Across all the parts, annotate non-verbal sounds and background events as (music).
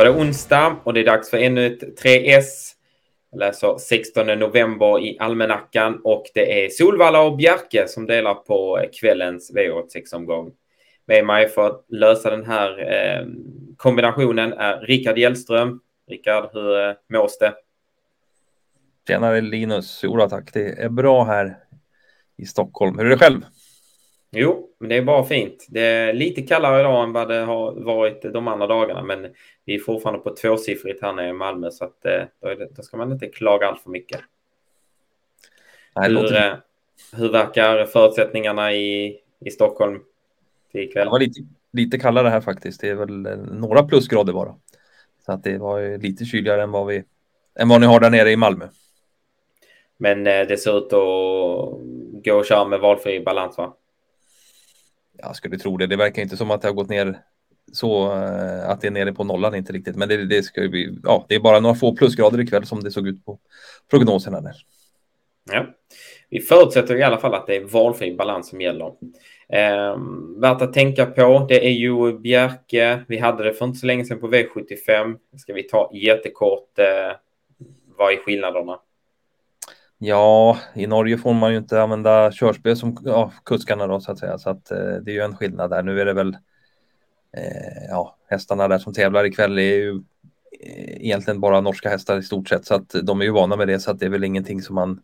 Då var det onsdag och det är dags för ännu ett 3S. Jag läser 16 november i almanackan och det är Solvalla och Bjerke som delar på kvällens V86-omgång. Med mig för att lösa den här eh, kombinationen är Rickard Hjellström. Rickard, hur eh, mås det? Tjenare Linus, jo tack. Det är bra här i Stockholm. Hur är det själv? Jo, men det är bara fint. Det är lite kallare idag än vad det har varit de andra dagarna, men vi är fortfarande på tvåsiffrigt här nere i Malmö så att eh, då, det, då ska man inte klaga allt för mycket. Nej, hur, eh, hur verkar förutsättningarna i, i Stockholm till ikväll? Det var lite, lite kallare här faktiskt. Det är väl eh, några plusgrader bara. Så att det var lite kyligare än vad, vi, än vad ni har där nere i Malmö. Men det ser ut att gå och köra med valfri balans va? Jag skulle tro det. Det verkar inte som att det har gått ner så eh, att det är nere på nollan inte riktigt. Men det, det ska bli, ja, det är bara några få plusgrader ikväll som det såg ut på prognoserna där. Ja, vi förutsätter i alla fall att det är valfri balans som gäller. Eh, värt att tänka på, det är ju Bjerke. Vi hade det för inte så länge sedan på V75. Ska vi ta jättekort. Eh, vad är skillnaderna? Ja, i Norge får man ju inte använda körspö som ja, kuskarna då så att säga, så att eh, det är ju en skillnad där. Nu är det väl eh, ja, hästarna där som tävlar ikväll är ju eh, egentligen bara norska hästar i stort sett så att de är ju vana med det så att det är väl ingenting som man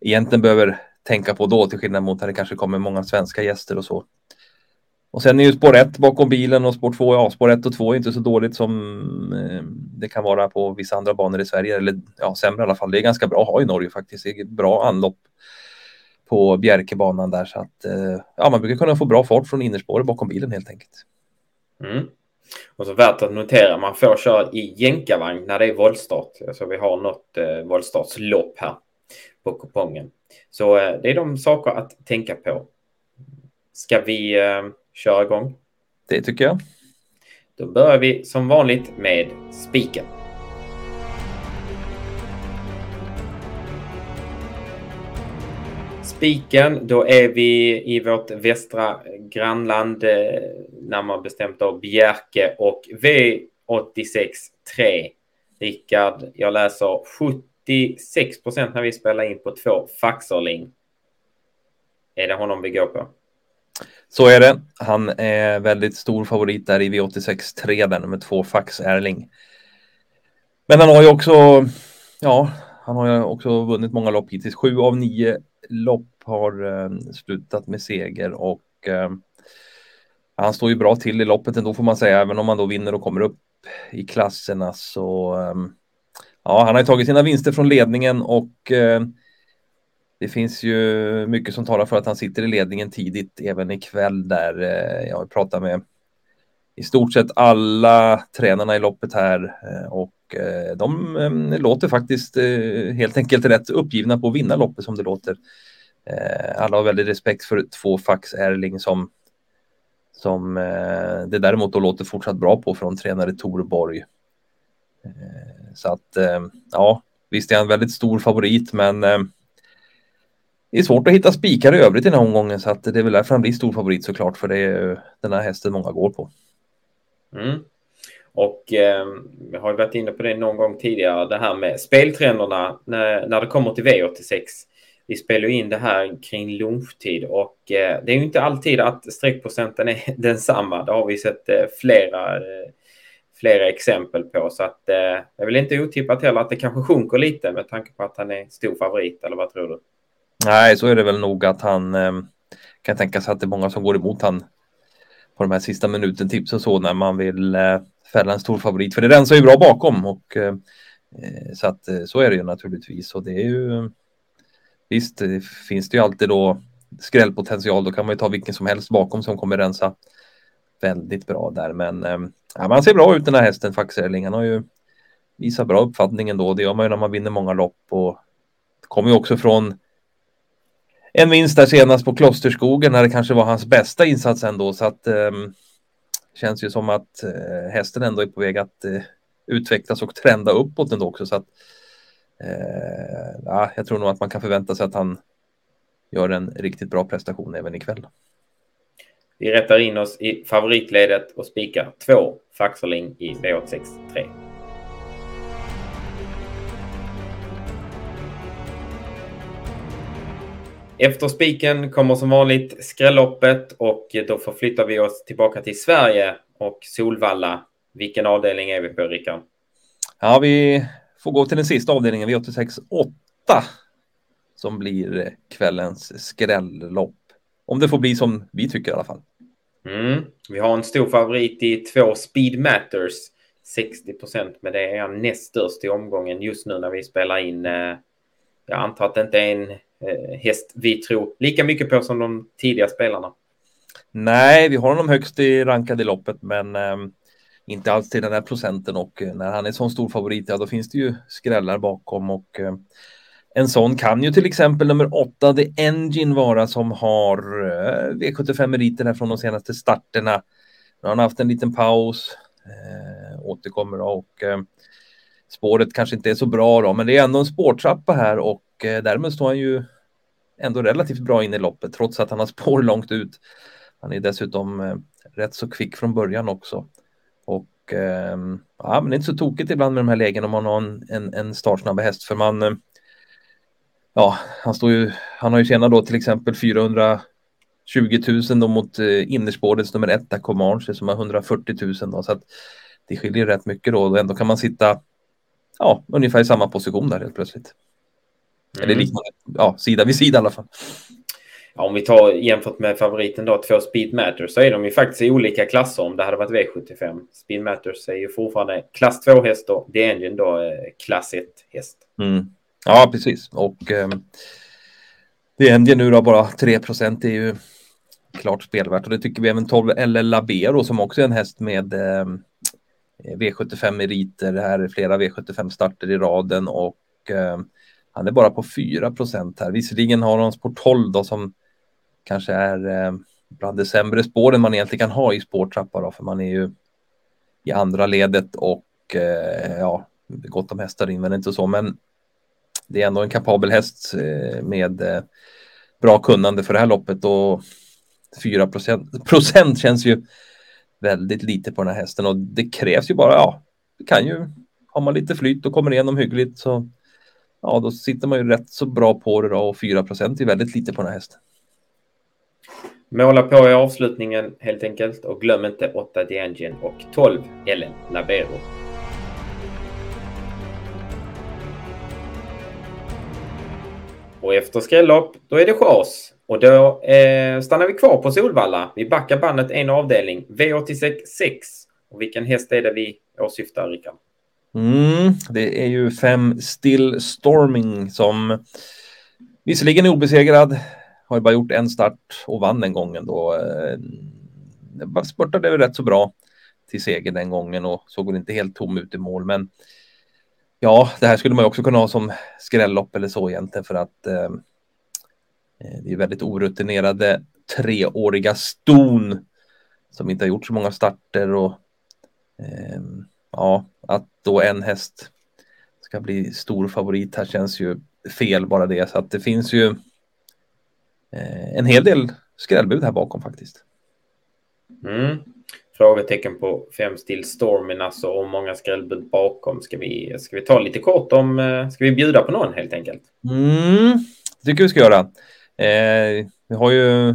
egentligen behöver tänka på då till skillnad mot när det kanske kommer många svenska gäster och så. Och sen är ju spår 1 bakom bilen och spår 2, ja spår 1 och 2 är inte så dåligt som eh, det kan vara på vissa andra banor i Sverige, eller ja sämre i alla fall. Det är ganska bra att ha i Norge faktiskt. Det är bra anlopp på Bjerkebanan där så att eh, ja, man brukar kunna få bra fart från innerspåret bakom bilen helt enkelt. Mm. Och så värt att notera, man får köra i jänkarvagn när det är voltstart. Alltså vi har något eh, voltstartslopp här på kupongen. Så eh, det är de saker att tänka på. Ska vi eh, köra igång? Det tycker jag. Då börjar vi som vanligt med spiken. Spiken, då är vi i vårt västra grannland, eh, närmare bestämt av Bjerke och V86 3. Rickard, jag läser 76 procent när vi spelar in på två Faxerling. Är det honom vi går på? Så är det. Han är väldigt stor favorit där i V86 3, där nummer två Fax Erling. Men han har ju också, ja, han har ju också vunnit många lopp hittills. Sju av nio lopp har eh, slutat med seger och eh, han står ju bra till i loppet ändå får man säga, även om han då vinner och kommer upp i klasserna så eh, ja, han har ju tagit sina vinster från ledningen och eh, det finns ju mycket som talar för att han sitter i ledningen tidigt även ikväll där eh, jag har pratat med i stort sett alla tränarna i loppet här eh, och eh, de låter faktiskt helt enkelt rätt uppgivna på att vinna loppet som det låter. Alla har väldigt respekt för två fax Erling som som det däremot då låter fortsatt bra på från tränare Torborg. Så att ja, visst är han väldigt stor favorit men det är svårt att hitta spikar i övrigt i den här omgången så att det är väl därför han blir stor favorit såklart för det är den här hästen många går på. Mm. Och eh, jag har varit inne på det någon gång tidigare, det här med speltrenderna när, när det kommer till V86. Vi spelar in det här kring lunchtid och eh, det är ju inte alltid att streckprocenten är (laughs) densamma. Det har vi sett eh, flera, eh, flera exempel på så att eh, det är väl inte otippat heller att det kanske sjunker lite med tanke på att han är stor favorit eller vad tror du? Nej, så är det väl nog att han eh, kan tänka sig att det är många som går emot han på de här sista minuten tips och så när man vill eh, fälla en stor favorit. För det rensar ju bra bakom och eh, så att så är det ju naturligtvis. Och det är ju visst, det finns det ju alltid då skrällpotential. Då kan man ju ta vilken som helst bakom som kommer rensa väldigt bra där. Men ja, man ser bra ut den här hästen Faxerling. Han har ju visat bra uppfattning ändå. Det gör man ju när man vinner många lopp och kommer ju också från en vinst där senast på Klosterskogen när det kanske var hans bästa insats ändå. Så att eh, känns ju som att eh, hästen ändå är på väg att eh, utvecklas och trenda uppåt ändå också. Så att eh, ja, jag tror nog att man kan förvänta sig att han gör en riktigt bra prestation även ikväll. Vi rättar in oss i favoritledet och spikar två Faxerling i V86 3. Efter spiken kommer som vanligt skrälloppet och då förflyttar vi oss tillbaka till Sverige och Solvalla. Vilken avdelning är vi på, Rickard? Ja, vi får gå till den sista avdelningen, V86 8, som blir kvällens skrällopp. Om det får bli som vi tycker i alla fall. Mm. Vi har en stor favorit i två Speed Matters. 60 procent, men det är näst störst i omgången just nu när vi spelar in. Eh, jag antar att det inte är en Eh, häst vi tror lika mycket på som de tidiga spelarna. Nej, vi har honom högst i rankade i loppet, men eh, inte alls till den här procenten och eh, när han är sån stor favorit, ja då finns det ju skrällar bakom och eh, en sån kan ju till exempel nummer åtta, The Engine vara som har eh, V75 meriter här från de senaste starterna. Nu har han haft en liten paus, eh, återkommer då och eh, spåret kanske inte är så bra då, men det är ändå en spårtrappa här och eh, därmed står han ju ändå relativt bra in i loppet trots att han har spår (laughs) långt ut. Han är dessutom eh, rätt så kvick från början också. Och eh, ja, men det är inte så tokigt ibland med de här lägena om man har en, en, en startsnabb häst för man eh, ja, han står ju, han har ju tjänat då till exempel 420 000 då mot eh, innerspårets nummer ett, Comanche, som har 140 000 då, så att det skiljer rätt mycket då och ändå kan man sitta ja, ungefär i samma position där helt plötsligt. Mm. Eller liknande, ja, sida vid sida i alla fall. Ja, om vi tar jämfört med favoriten då, två Speed Matters, så är de ju faktiskt i olika klasser om det hade varit V75. Speed Matters är ju fortfarande klass 2-häst och The Engine då eh, klass 1-häst. Mm. Ja, precis. Och eh, det händer nu då bara 3 procent är ju klart spelvärt och det tycker vi även 12 eller Labero som också är en häst med eh, V75 meriter. Det här är flera V75 starter i raden och eh, han är bara på 4 procent här. Visserligen har han spår 12 då som kanske är eh, bland de sämre spåren man egentligen kan ha i spårtrappa då, för man är ju i andra ledet och eh, ja, gott om hästar in, men inte så. Men det är ändå en kapabel häst eh, med eh, bra kunnande för det här loppet och 4 procent, känns ju väldigt lite på den här hästen och det krävs ju bara, ja, det kan ju, har man lite flyt och kommer igenom hyggligt så ja, då sitter man ju rätt så bra på det då och 4 procent är väldigt lite på den här hästen. Måla på i avslutningen helt enkelt och glöm inte 8 The Engine och 12 Ellen Labero. Och efter skrällopp, då är det chas. Och då eh, stannar vi kvar på Solvalla. Vi backar bandet en avdelning, V86 6. Och vilken häst är det vi åsyftar, Rickard? Mm, det är ju fem Still Storming som visserligen är obesegrad, har ju bara gjort en start och vann den gången då. Eh, spurtade rätt så bra till seger den gången och såg inte helt tom ut i mål, men Ja, det här skulle man också kunna ha som skrällopp eller så egentligen för att eh, eh det är väldigt orutinerade treåriga ston som inte har gjort så många starter och eh, ja, att då en häst ska bli stor favorit här känns ju fel bara det så att det finns ju eh, en hel del skrällbud här bakom faktiskt. Mm frågetecken på fem still stormen alltså och många skrällbud bakom. Ska vi, ska vi ta lite kort om, eh, ska vi bjuda på någon helt enkelt? Mm, det tycker vi ska göra. Eh, vi har ju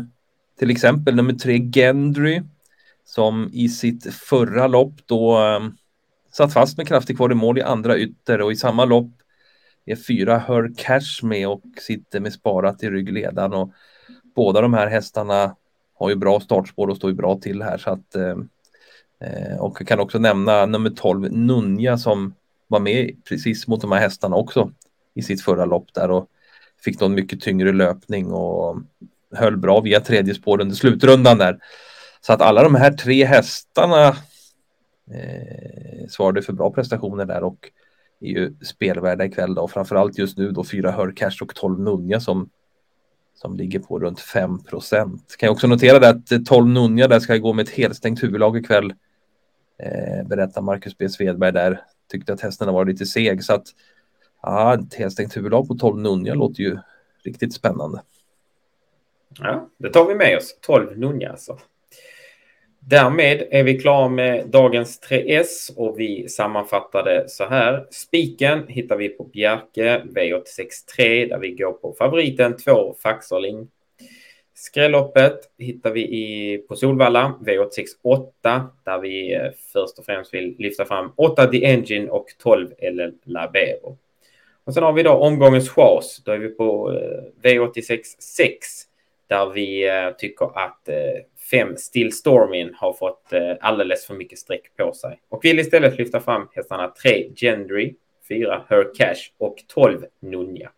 till exempel nummer tre Gendry som i sitt förra lopp då eh, satt fast med kraftig kvar i mål i andra ytter och i samma lopp är fyra Her Cash med och sitter med sparat i ryggledan och båda de här hästarna har ju bra startspår och står ju bra till här så att eh, Eh, och jag kan också nämna nummer 12 Nunja som var med precis mot de här hästarna också i sitt förra lopp där och fick någon mycket tyngre löpning och höll bra via tredje spår under slutrundan där. Så att alla de här tre hästarna eh, svarade för bra prestationer där och är ju spelvärda ikväll då. Framförallt just nu då fyra Hörcash och 12 Nunja som som ligger på runt 5 procent. Kan jag också notera det att 12 Nunja där ska gå med ett helstängt huvudlag ikväll eh, berättar Marcus B. Svedberg där. Tyckte att hästen var lite seg så att ja, ett helstängt huvudlag på 12 Nunja låter ju riktigt spännande. Ja, det tar vi med oss. 12 Nunja alltså. Därmed är vi klara med dagens 3S och vi sammanfattade så här. Spiken hittar vi på Bjerke V86 där vi går på favoriten 2 Faxerling. Skrälloppet hittar vi i, på Solvalla V86 8 där vi eh, först och främst vill lyfta fram 8 The Engine och 12 LL Labero. Och sen har vi då omgångens chas. Då är vi på eh, V86 6 där vi eh, tycker att fem Still Stormin har fått eh, alldeles för mycket streck på sig och vill istället lyfta fram hästarna 3 Gendry, 4 Her Cash och 12 Nunja.